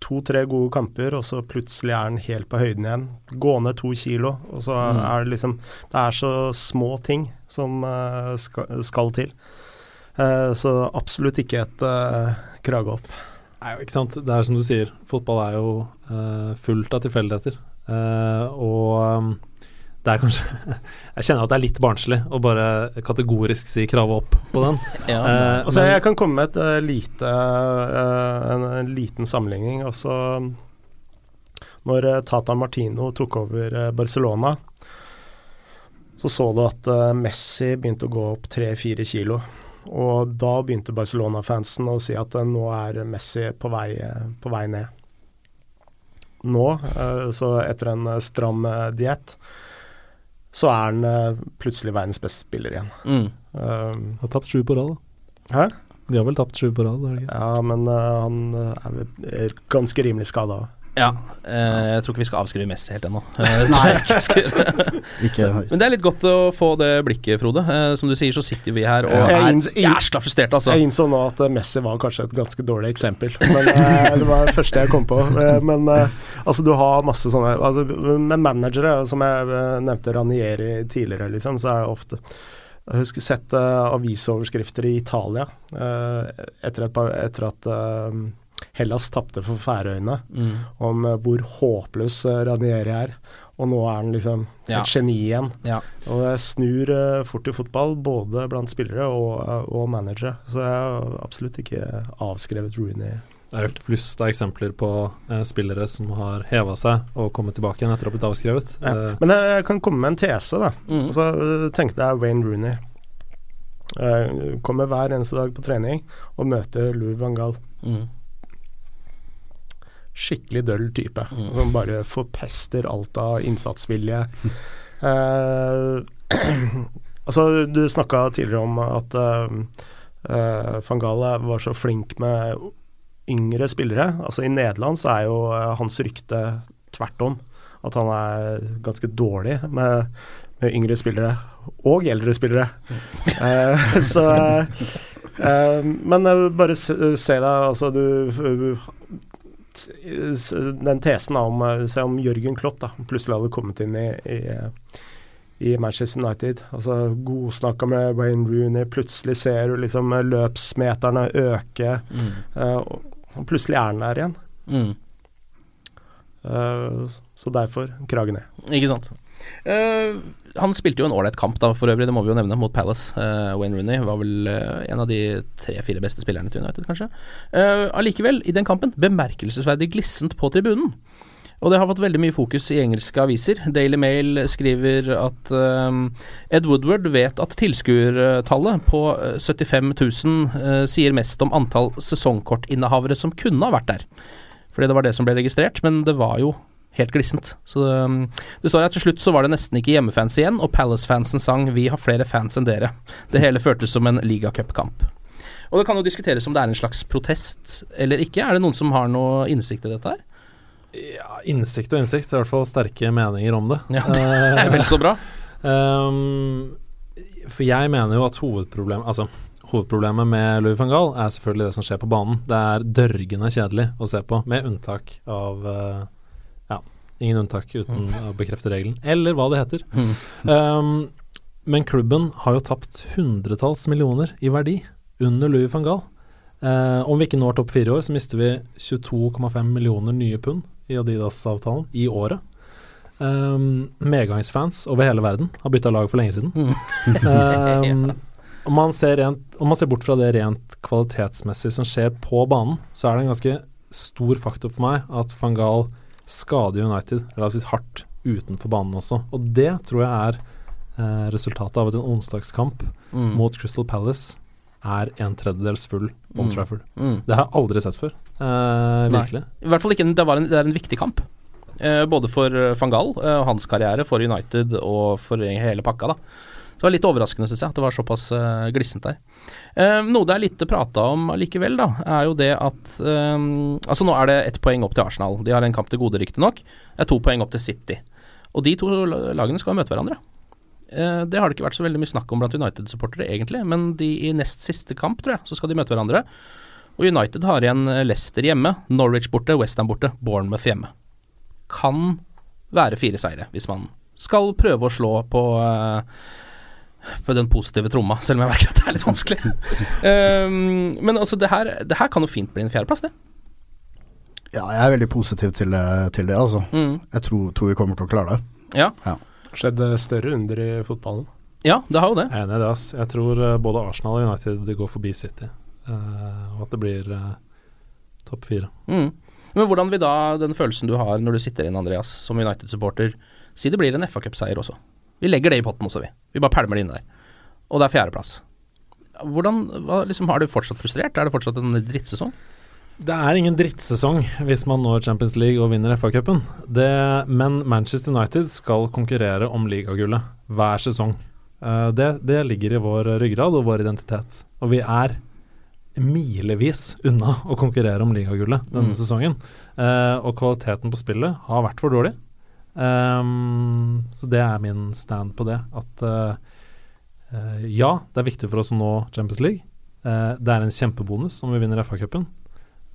To-tre gode kamper, og så plutselig er han helt på høyden igjen. Gå ned to kilo, og så Mm. er det liksom Det er så små ting som uh, skal, skal til. Uh, så absolutt ikke et uh, krage opp. Nei, ikke sant. Det er som du sier, fotball er jo eh, fullt av tilfeldigheter. Eh, og det er kanskje (laughs) Jeg kjenner at det er litt barnslig å bare kategorisk si kravet opp på den. (laughs) Ja, Eh, Altså, men- jeg kan komme med et uh, lite, uh, en, en liten sammenligning. Altså, når uh, Tata Martino tok over Barcelona, så så du at Messi begynte å gå opp tre-fire kilo. Og da begynte Barcelona-fansen å si at nå er Messi på vei, på vei ned. Nå, så etter en stram uh, diett, så er han eh, plutselig verdens beste spiller igjen. Mm. Um, har tapt sju på rad, da. Hæ? De har vel tapt sju på rad? Ja, men uh, han eh, er ganske rimelig skada. Ja. eh, jeg tror ikke vi skal avskrive Messi helt ennå. Eh, (laughs) Men det er litt godt å få det blikket, Frode. Eh, som du sier, så sitter vi her og er jævla jeg- frustrerte, altså. Jeg innså nå at Messi var kanskje et ganske dårlig eksempel. Men Det var det første jeg kom på. Men altså, du har masse sånne altså, Med managere, som jeg nevnte Ranieri tidligere, liksom, så er det ofte Jeg husker sett uh, avisoverskrifter i Italia uh, etter, et par, etter at eh, Hellas tapte for Færøyene, Mm. om eh, hvor håpløs uh, Ranieri er. Og nå er han liksom Ja. et geni igjen. Ja. Og det snur eh, fort i fotball, både blant spillere og, eh, og managere. Så jeg har absolutt ikke avskrevet Rooney. Det er et flust av eksempler på eh, spillere som har heva seg og kommet tilbake igjen etter å ha blitt avskrevet. Ja. Eh, Men jeg, jeg kan komme med en tese, da. Mm. Altså, eh, Tenk deg Wayne Rooney. Eh, kommer hver eneste dag på trening og møter Louis van Gaal. Mm. Skikkelig døll type. Mm. Som bare forpester alt av innsatsvilje. Uh, (laughs) (clears throat) altså, du snakka tidligere om at uh, van Gale var så flink med yngre spillere. Altså I Nederland så er jo hans rykte tvert om. At han er ganske dårlig med, med yngre spillere. Og eldre spillere. uh, (laughs) så uh, Men bare se, se deg, altså du s- Den tesen om eh, om Jørgen Klopp da plutselig hadde kommet inn i, i, i Manchester United. Altså Godsnakka med Wayne Rooney, plutselig ser du liksom eh, løpsmeterne øke. Mm. eh, og plutselig er han der igjen. Mm. Eh, så derfor krage ned. Ikke sant. Eh, han spilte jo en ålreit kamp, da, for øvrig, det må vi jo nevne, mot Palace. Uh, Wayne Rooney var vel uh, en av de tre-fire beste spillerne til United, kanskje. Allikevel, i den kampen, bemerkelsesverdig glissent på tribunen. Og det har fått veldig mye fokus i engelske aviser. Daily Mail skriver at Ed Woodward vet at tilskuertallet på eh, 75 000 eh, sier mest om antall sesongkortinnehavere som kunne ha vært der. Fordi det var det som ble registrert, men det var jo helt glissent. Så det, det står her til slutt så var det nesten ikke hjemmefans igjen, og Palace-fansen sang 'Vi har flere fans enn dere'. Det hele føltes som en ligacupkamp. Og det kan jo diskuteres om det er en slags protest eller ikke. Er det noen som har noe innsikt i dette her? Ja, innsikt og innsikt. I hvert fall sterke meninger om det. Ja, det er vel så bra. (laughs) Um, for jeg mener jo at hovedproblemet Altså, hovedproblemet med Louis van Gaal er selvfølgelig det som skjer på banen. Det er dørgende kjedelig å se på, med unntak av uh, Ja, ingen unntak uten mm. å bekrefte regelen, eller hva det heter. Mm. Um, men klubben har jo tapt hundretalls millioner i verdi under Louis van Gaal. Uh, om vi ikke når topp fire i år, så mister vi 22,5 millioner nye pund i Adidas-avtalen i året. Um, medgangsfans over hele verden har bytta lag for lenge siden. (laughs) um, (laughs) om, man rent, om, man ser bort fra det rent kvalitetsmessig som skjer på banen, så er det en ganske stor faktor for meg at van Gaal skader United relativt hardt utenfor banen også. Og det tror jeg er eh, resultatet av at en onsdagskamp mm. mot Crystal Palace er en tredjedels full Old mm. Trafford. Mm. Det har jeg aldri sett før. Eh, virkelig. Nei. I hvert fall ikke det, en, det er en viktig kamp. Eh, både for eh, van Gaal og eh, hans karriere, for United og for hele pakka. da. Det var litt overraskende, syns jeg, at det var såpass uh, glissent der. Uh, noe det er lite prata om likevel, da, er jo det at uh, Altså, nå er det ett poeng opp til Arsenal. De har en kamp til gode, riktignok. Det er to poeng opp til City. Og de to lagene skal møte hverandre. Uh, det har det ikke vært så veldig mye snakk om blant United-supportere, egentlig, men de i nest siste kamp, tror jeg, så skal de møte hverandre. Og United har igjen Leicester hjemme, Norwich borte, Westham borte, Bournemouth hjemme kan være fire seire, hvis man skal prøve å slå på uh, for den positive tromma, selv om jeg merker at det er litt vanskelig. um, men altså, det her, det her, kan jo fint bli en fjerdeplass, det. Ja, jeg er veldig positiv til, til det, altså. Mm. Jeg tror, tror, vi kommer til å klare det. Ja. ja. Skjedd større under i fotballen. Ja, det har jo det. Jeg er enig i det, ass. Jeg tror uh, både Arsenal og United går forbi City, uh, og at det blir uh, topp fire. Mm. Men hvordan vil da den følelsen du har når du sitter inn, Andreas, som United-supporter Si det blir en FA-cupseier også. Vi legger det i potten også, vi. Vi bare pælmer det inn der. Og det er fjerdeplass. Hvordan hva, liksom, Har du fortsatt frustrert? Er det fortsatt en drittsesong? Det er ingen drittsesong hvis man når Champions League og vinner FA-cupen. Men Manchester United skal konkurrere om ligagullet hver sesong. Uh, det, det ligger i vår ryggrad og vår identitet. Og vi er milevis unna å konkurrere om ligagullet denne mm. sesongen. Uh, og kvaliteten på spillet har vært for dårlig. Um, så det er min stand på det. At uh, uh, ja, det er viktig for oss å nå Champions League. det er en kjempebonus om vi vinner FA-cupen.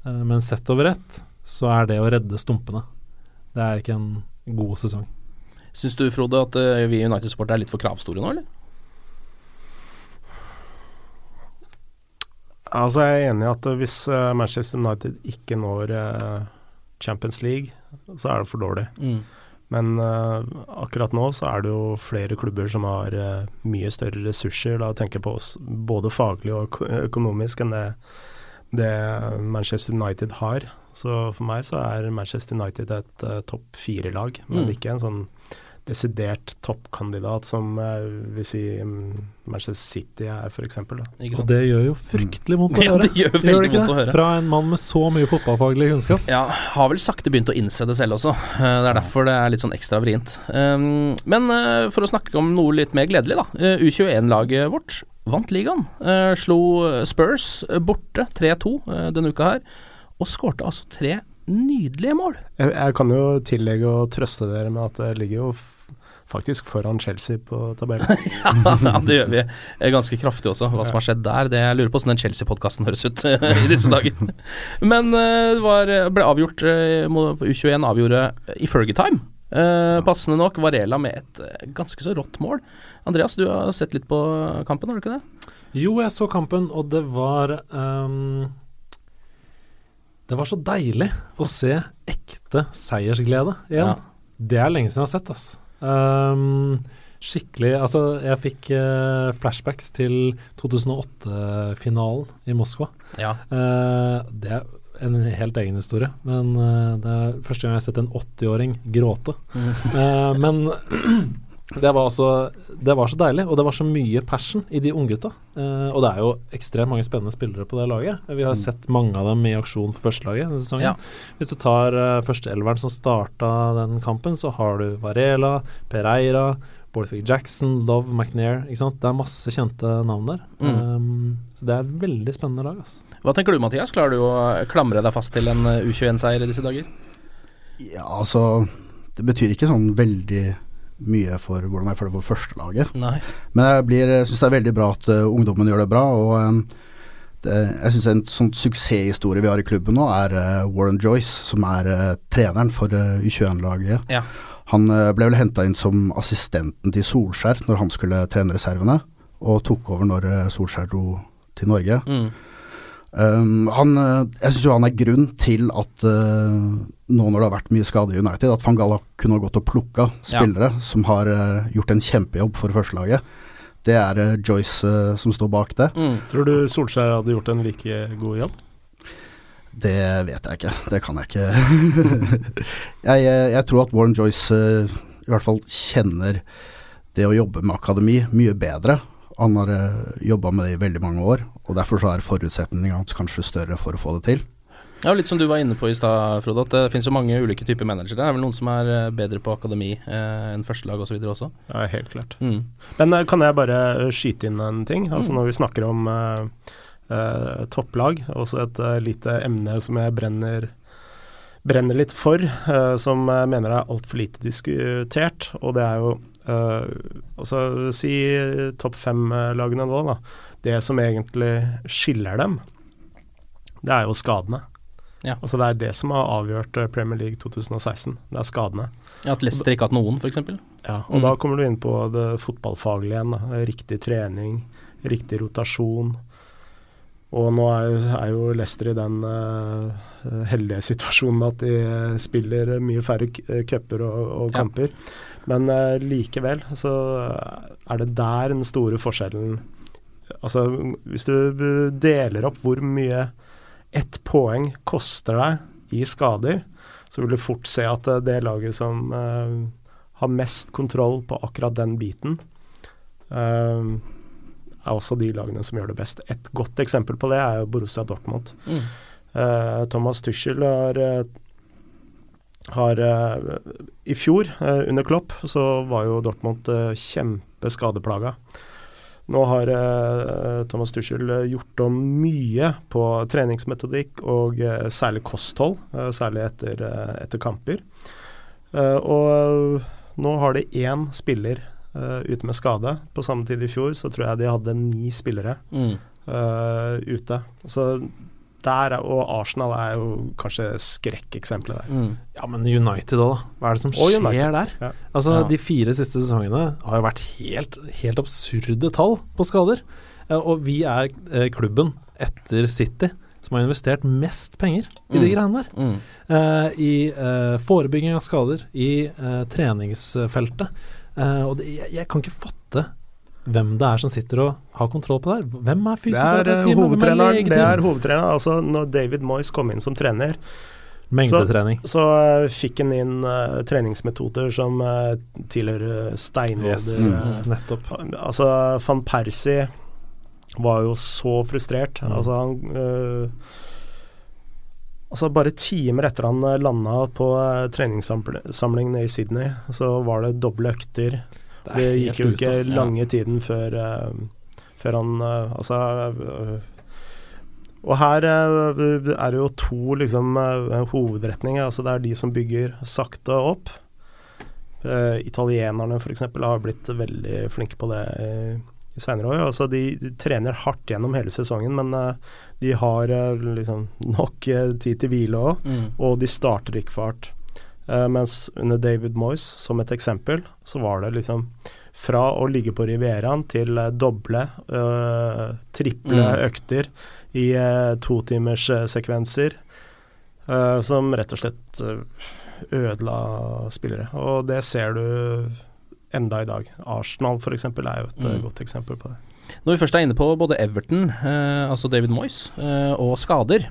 men sett over ett så er det å redde stumpene. Det er ikke en god sesong. Syns du, Frode, at vi i United Sport er litt for kravstore nå, eller? Altså Jeg er enig i at hvis Manchester United ikke når Champions League, så er det for dårlig. Mm. Men uh, akkurat nå så er det jo flere klubber som har uh, mye større ressurser, da tenker jeg på oss, både faglig og økonomisk, enn det, det, Manchester United har. Så for meg så er Manchester United et uh, topp fire-lag, men mm. ikke en sånn desidert toppkandidat som uh, vil si um, Manchester City er, f.eks. Og det gjør jo fryktelig vondt å høre. Ja, det gjør veldig gjør det vondt å høre. Fra en mann med så mye fotballfaglig kunnskap. Ja, har vel sakte begynt å innse det selv også. Uh, det er derfor det er litt sånn ekstra vrient. Um, men uh, for å snakke om noe litt mer gledelig, da. U21-laget vårt vant ligaen. slo Spurs borte 3-2 denne uka her, og skårte altså tre nydelige mål. Jeg, jeg, kan jo tillegge og trøste dere med at det ligger jo faktisk foran Chelsea på tabellen. (laughs) ja, det gjør vi ganske kraftig også. Hva som har skjedd der, det jeg lurer på hvordan den Chelsea-podkasten høres ut i disse (laughs) dager. Men eh, det var, ble avgjort eh, U21 avgjorde i Fergie-time. Uh, passende nok Varela med et ganske så rått mål. Andreas, du har sett litt på kampen, har du ikke det? Jo, jeg så kampen, og det var um, Det var så deilig å se ekte seiersglede igjen. Ja. Det er lenge siden jeg har sett, ass. Um, skikkelig Altså, jeg fikk uh, flashbacks til 2008-finalen i Moskva. Ja. Uh, det er en helt egen historie, men uh, det er første gang jeg har sett en 80-åring gråte. Mm. men Det var, altså, det var så deilig, og det var så mye passion i de unggutta. Eh, og det er jo ekstremt mange spennende spillere på det laget. Vi har Mm. sett mange av dem i aksjon for førstelaget denne sesongen. Ja. Hvis du tar uh, førsteelveren som starta den kampen, så har du Varela, Pereira, Borthwick Jackson, Love, McNair. Ikke sant? Det er masse kjente navn der. Mm. Um, så det er et veldig spennende lag. Altså. Hva tenker du, Mathias? Klarer du å klamre deg fast til en eh, U21-seier i disse dager? Ja, altså Det betyr ikke sånn veldig mye for hvordan jeg føler for førstelaget. Men jeg blir- syns det er veldig bra at uh, ungdommen gjør det bra. Og um, det, jeg syns en sånn suksesshistorie vi har i klubben nå, er uh, Warren Joyce, som er uh, treneren for eh, U21-laget. Ja. Han ble vel henta inn som assistenten til Solskjær når han skulle trene reservene, og tok over når Solskjær dro til Norge. Mm. Um, han, eh, jeg syns jo han er grunn til at uh, nå når det har vært mye skade i United, at van Gaal kunne ha gått og plukka spillere som har uh, gjort en kjempejobb for førstelaget. Det er uh, Joyce som står bak det. Mm. Tror du Solskjær hadde gjort en like god jobb? Det vet jeg ikke. Det kan jeg ikke. (laughs) jeg, jeg, jeg tror at Warren Joyce i hvert fall kjenner det å jobbe med akademi mye bedre. Han har uh, jobba med det i veldig mange år, og derfor så er forutsetningene hans kanskje større for å få det til. Ja, Litt som du var inne på i stad, Frode, at det finnes jo mange ulike typer managere. Det er vel noen som er eh, bedre på akademi eh, enn førstelag osv. også? Ja, helt klart. Mm. Men eh, kan jeg bare eh, skyte inn en ting? Altså Mm. Når vi snakker om eh, eh, topplag, også et eh, lite emne som jeg brenner, brenner litt for, eh, som jeg mener er altfor lite diskutert, og det er jo eh, Altså si topp fem-lagene nå, da. Det som egentlig skiller dem, det er jo skadene. Ja. Altså Det er det som har avgjort eh, Premier League 2016. Det er skadene. Ja, At Leicester ikke har hatt noen, f.eks.? Ja, og Mm. da kommer du inn på det fotballfaglige igjen. Da. Riktig trening, riktig rotasjon. Og nå er, jo- er jo Leicester i den uh, heldige (laughs) situasjonen at de eh, spiller mye færre eh, cuper og, og Ja. kamper. Men eh, likevel så er det der den store forskjellen Altså hvis du deler opp hvor mye ett poeng koster deg i skader, så vil du fort se at eh, det laget som eh, har mest kontroll på akkurat den biten, er også de lagene som gjør det best. Et godt eksempel på det er jo Borussia Dortmund. Mm. Thomas Tuchel har, har eh, I fjor, eh, under Klopp, så var jo Dortmund uh, kjempeskadeplaga. Nå har eh, Thomas Tuchel eh, gjort om mye på treningsmetodikk og eh, særlig kosthold, eh, særlig etter, eh, etter kamper. Eh, og nå har de én spiller eh, ute med skade. På samme tid i fjor så tror jeg de hadde ni spillere Mm. eh, ute. Så der, er- og Arsenal er jo kanskje skrekkeksempelet der. Mm. Ja, men United òg, da. Hva er det som Og skjer United, der? ja. Altså, Ja. De fire siste sesongene har jo vært helt, helt absurde tall på skader. Eh, og vi er eh, klubben etter City som har investert mest penger i de Mm. greiene der. Mm. Uh, I uh, forebygging av skader, i uh, treningsfeltet. Eh, og det, jeg, jeg kan ikke fatte hvem det er som sitter og har kontroll på det her. Hvem er Det er eh, hovedtreneren. Det er hovedtreneren. Altså, når David Moyes kom inn som trener, Mengdetrening. så, så uh, fikk han inn uh, treningsmetoder som uh, tilhører steinalder. Yes, Mm. nettopp. Altså, van Persie var jo så frustrert. Mm. Altså, han Altså Bare timer etter han landa på treningssamling nede i Sydney, så var det doble økter. Det Det, gikk jo ikke ass. lange tiden før, uh, før han uh, Altså uh, Og her er det jo to liksom hovedretninger. Altså Det er de som bygger sakte opp. Italienerne f.eks. har blitt veldig flinke på det i, seinere år. Altså de, de trener hardt gjennom hele sesongen, men de har liksom nok tid til hvile òg, Mm. og de starter ikke for hardt. Eh, mens under David Moyes, som et eksempel, så var det liksom fra å ligge på Rivieraen til eh, doble, eh, triple Mm. økter i uh, totimerssekvenser, uh, som rett og slett ødela spillere. Og det ser du enda i dag. Arsenal f.eks. er jo et Mm. godt eksempel på det. Når vi først er inne på både Everton, eh, altså David Moyes, eh, og skader,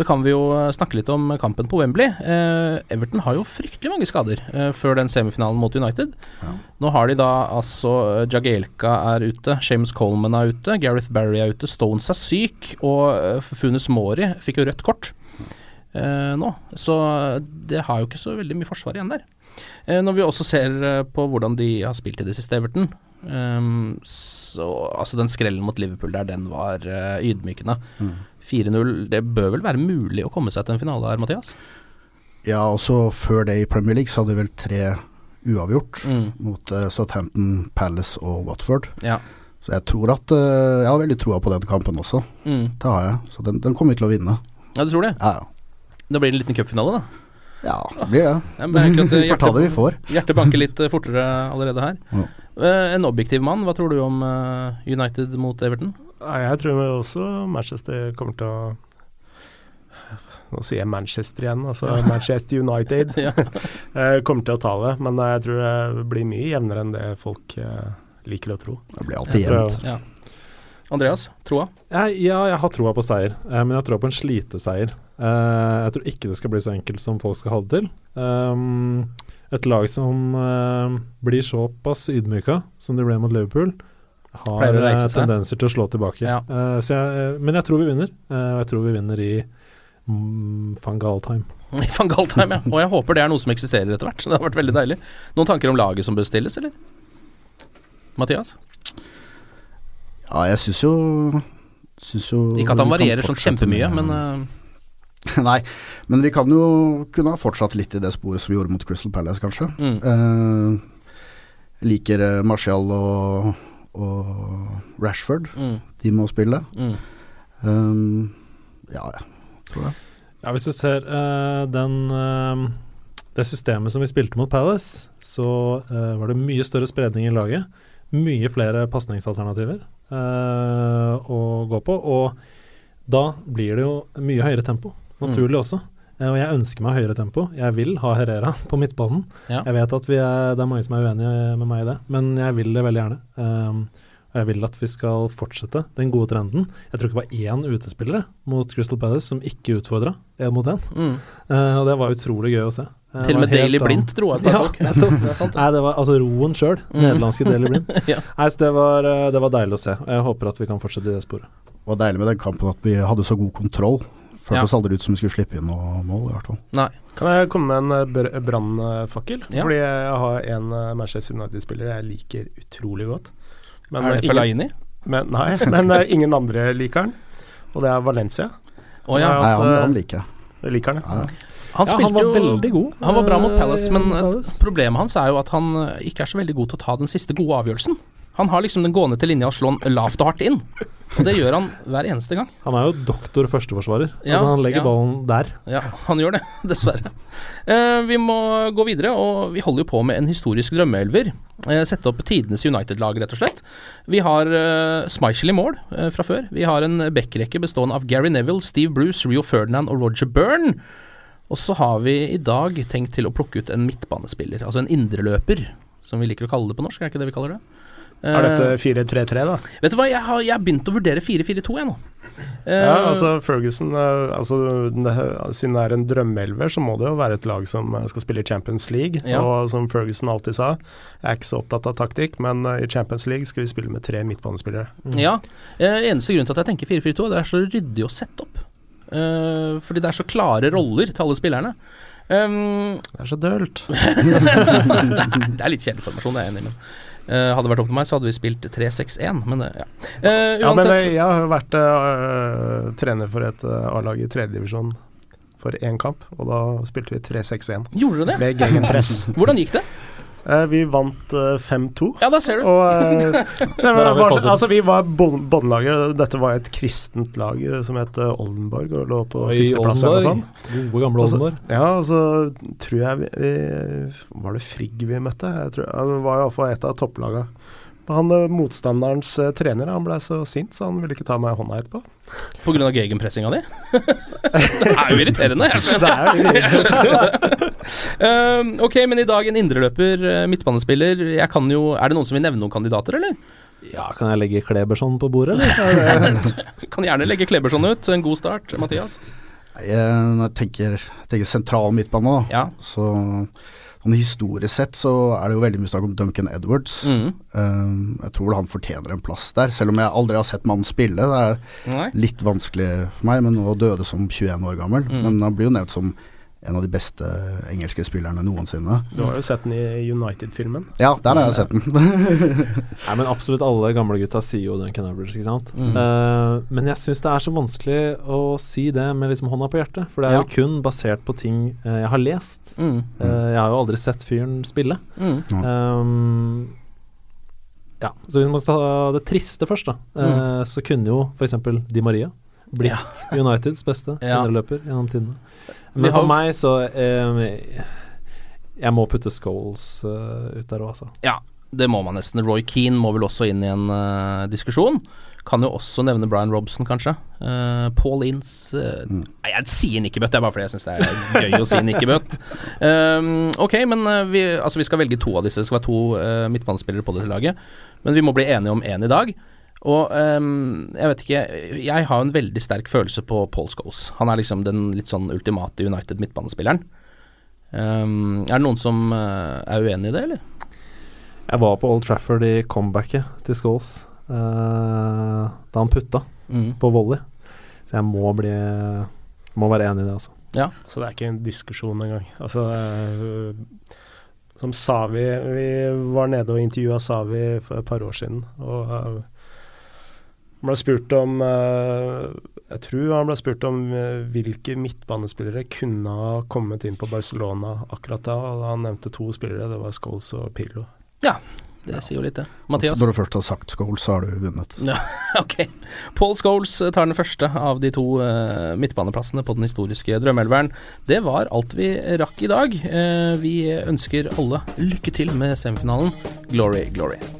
så kan vi jo eh, snakke litt om kampen på Wembley. Eh, Everton har jo fryktelig mange skader eh, før den semifinalen mot United. Nå har de da altså eh, Jagielka er ute, Shames Coleman er ute, Gareth Barry er ute, Stones er syk, og eh, Funes Mori fikk jo rødt kort eh, nå. Så det har jo ikke så veldig mye forsvar igjen der. Eh, når vi også ser på hvordan de har spilt i det siste, Everton, Um, så altså den skrellen mot Liverpool der, den var uh, ydmykende. 4-0, det bør vel være mulig å komme seg til en finale her, Mathias? Ja, også før det i Premier League så hadde vi vel tre uavgjort Mm. mot uh, Southampton, Palace og Watford. Ja. Så jeg tror at uh, Jeg har veldig troa på den kampen også. Mm. Det har jeg. Så den, den kommer vi til å vinne. Ja, du tror det? Ja, ja. Da blir det en liten cupfinale, da. Ja, det blir det. Ja, merker at, eh, (laughs) Vi får ta det vi får. Hjertet banker litt fortere allerede her. Ja. En objektiv mann, hva tror du om United mot Everton? Nei, jeg tror også Manchester kommer til å Nå sier jeg Manchester igjen, altså Ja. Manchester United. (laughs) Ja. eh, kommer til å ta det, men jeg tror det blir mye jevnere enn det folk eh, liker å tro. Det blir alltid jevnt. Ja. Andreas, troa? Jeg, ja, jeg har troa på seier, eh, men jeg tror på en sliteseier. Eh, jeg tror ikke det skal bli så enkelt som folk skal ha det til. Et lag som eh, blir såpass ydmyka som de ble mot Liverpool, har eh, tendenser til å slå tilbake. Ja. Uh, så jeg, eh, men jeg tror vi vinner, eh, og jeg tror vi vinner i mm, van Gaal-time. (laughs) I van Gaal-time, ja. Og jeg håper det er noe som eksisterer etter hvert. Det har vært veldig deilig. Noen tanker om laget som bør stilles, eller? Mathias? Ja, jeg syns jo Syns jo Ikke at han varierer sånn kjempemye, med- men (laughs) Nei, men vi kan jo kunne ha fortsatt litt i det sporet som vi gjorde mot Crystal Palace, kanskje. Mm. Eh, liker Marcial Martial og, og Rashford. Mm. De må spille. Mm. Um, ja, jeg tror det. Ja, hvis du ser uh, den uh, det systemet som vi spilte mot Palace, så uh, var det mye større spredning i laget. Mye flere pasningsalternativer eh, å gå på. Og da blir det jo mye høyere tempo, naturlig også. Eh, og jeg ønsker meg høyere tempo. Jeg vil ha Herrera (laughs) på midtbanen. Ja. Jeg vet at vi er, det er mange som er uenige med meg i det, men jeg vil det veldig gjerne. Um, og jeg vil at vi skal fortsette den gode trenden. Jeg tror ikke det var én utespillere mot Crystal Palace som ikke utfordra én mot én. Mm. Uh, og det var utrolig gøy å se. Eh, Til og med Daily Blind tror jeg. (laughs) ja, nettopp. Det er sant. Nei, det var altså roen sjøl. Mm. Nederlandske Daily Blind. (laughs) Ja. Nei, så det var, det var deilig å se. og Jeg håper at vi kan fortsette i det sporet. Det var deilig med den kampen at vi hadde så god kontroll. Føltes Ja. aldri ut som vi skulle slippe inn noe mål, i hvert fall. Nei. Kan jeg komme med en eh, br- brannfakkel? Ja. Fordi jeg har en eh, Manchester United-spiller jeg liker utrolig godt. Er det eh, Fellaini? Men, nei, (laughs) men ingen andre liker han. Og det er Valencia. Oh, ja. Jeg Nei, han, han liker jeg. liker han, ja. Han, Ja, han var jo, veldig god, Han var bra mot Palace, men Palace. problemet hans er jo at han ikke er så veldig god til å ta den siste gode avgjørelsen. Han har liksom den gående til linja og slå den lavt og hardt inn. Og det gjør han hver eneste gang. Han er jo doktor førsteforsvarer. Ja, altså, han legger ja. ballen der. Ja, han gjør det, (laughs) dessverre. Eh, vi må gå videre, og vi holder jo på med en historisk drømmeelver. Eh, sette opp tidenes United-lag, rett og slett. Vi har uh, Schmeichel i mål eh, fra før. Vi har en backrekke bestående av Gary Neville, Steve Bruce, Rio Ferdinand og Roger Byrne. Og så har vi i dag tenkt til å plukke ut en midtbanespiller, altså en indreløper, som vi liker å kalle det på norsk, er ikke det vi kaller det? Er dette Eh, 4-3-3, da? Vet du hva, jeg har, jeg har begynt å vurdere 4-4-2, jeg nå. Eh, Ja, altså Ferguson eh, altså, Siden det er en drømmeelver, så må det jo være et lag som eh, skal spille i Champions League. Ja. Og som Ferguson alltid sa, jeg er ikke så opptatt av taktikk, men eh, i Champions League skal vi spille med tre midtbanespillere. Ja. eh, eneste grunn til at jeg tenker 4-4-2, det er så ryddig å sette opp. Eh, fordi det er så klare roller til alle spillerne. Um, det er så dølt. (laughs) det er litt kjedelig formasjon, det er jeg enig i. eh, hadde det vært opp til meg, så hadde vi spilt 3-6-1, men eh, ja. Eh, Ja, men jeg har vært uh, trener for et uh, A-lag i tredjedivisjon for én kamp, og da spilte vi 3-6-1. Gjorde dere det? Med gegenpress. (laughs) Hvordan gikk det? Eh, vi vant eh, 5-2. Ja, da ser du. Og, eh, (laughs) nei, var, altså, vi var bånd- båndlaget. Dette var et kristent lag eh, som het eh, Oldenborg, og lå på sisteplass. Gode gamle Oldenborg. så- Oldenborg. Ja, og så tror jeg vi, vi Var det Frigg vi møtte? Jeg tror, ja, det var iallfall et av topplaga. Han eh, Motstanderens eh, trener han ble så sint, så han ville ikke ta meg i hånda etterpå. Av gegenpressinga di? det er jo irriterende. Jeg skjønner, (laughs) Det er jo jeg skjønner jo det. Um, ok, men i dag en indreløper, eh, midtbanespiller. Jeg kan jo Er det noen som vil nevne noen kandidater, eller? Ja, kan jeg legge Kleberson på bordet, eller? (laughs) Er kan gjerne legge Kleberson ut. En god start, Mathias. Jeg, når jeg tenker, tenker sentral midtbane, da, Ja. så sånn historisk sett så er det jo veldig mye snakk om Duncan Edwards. Mm. Um, jeg tror vel han fortjener en plass der, selv om jeg aldri har sett mannen spille. Det er Nei. litt vanskelig for meg, men nå døde som 21 år gammel. Mm. Men han blir jo nevnt som en av de beste engelske spillerne noensinne. Du har jo sett den i United-filmen. Ja, der har jeg sett den. (laughs) Nei, men absolutt alle gamle gutta sier jo Duncan Edwards, ikke sant. Mm. Uh, men jeg syns det er så vanskelig å si det med liksom hånda på hjertet, for det er Ja. jo kun basert på ting uh, jeg har lest. Mm. Uh, jeg har jo aldri sett fyren spille. Mm. Um, ja, så hvis man skal ta det triste først, da, eh, så kunne jo f.eks. Di Maria blitt (laughs) Uniteds beste Ja. indreløper gjennom tidene. Men for meg så eh, Jeg må putte Scholes uh, ut der òg, altså. Ja, det må man nesten. Roy Keane må vel også inn i en uh, diskusjon. Kan jo også nevne Brian Robson, kanskje. Uh, Paul Ince eh, Nei, jeg sier nikkebøtt, det er bare fordi jeg syns det er gøy å si (laughs) nikkebøtt. Um, ok, men vi, altså, vi skal velge to av disse. Det skal være to midtbanespillere på dette laget. Men vi må bli enige om én i dag. Og um, jeg vet ikke Jeg har en veldig sterk følelse på Paul Scholes. Han er liksom den litt sånn ultimate United midtbanespilleren. Um, er det noen som uh, er uenig i det, eller? Jeg var på Old Trafford i comebacket til Scholes uh, da han putta Mm. på volley. Så jeg må bli Må være enig i det, altså. Ja. Så det er ikke en diskusjon engang. Altså, uh, som Savi Vi var nede og intervjua Savi for et par år siden, og han ble spurt om øh, Jeg tror han ble spurt om øh, hvilke midtbanespillere kunne ha kommet inn på Barcelona akkurat da. Han nevnte to spillere, det var Scholes og Pirlo. Ja, det sier jo litt, det. Mathias? Når du først har sagt Scholes, så har du vunnet. Ja, (laughs) ok. Paul Scholes eh, tar den første av de to eh, midtbaneplassene på den historiske drømmeelveren. Det var alt vi rakk i dag. Eh, vi ønsker alle lykke til med semifinalen. Glory, glory.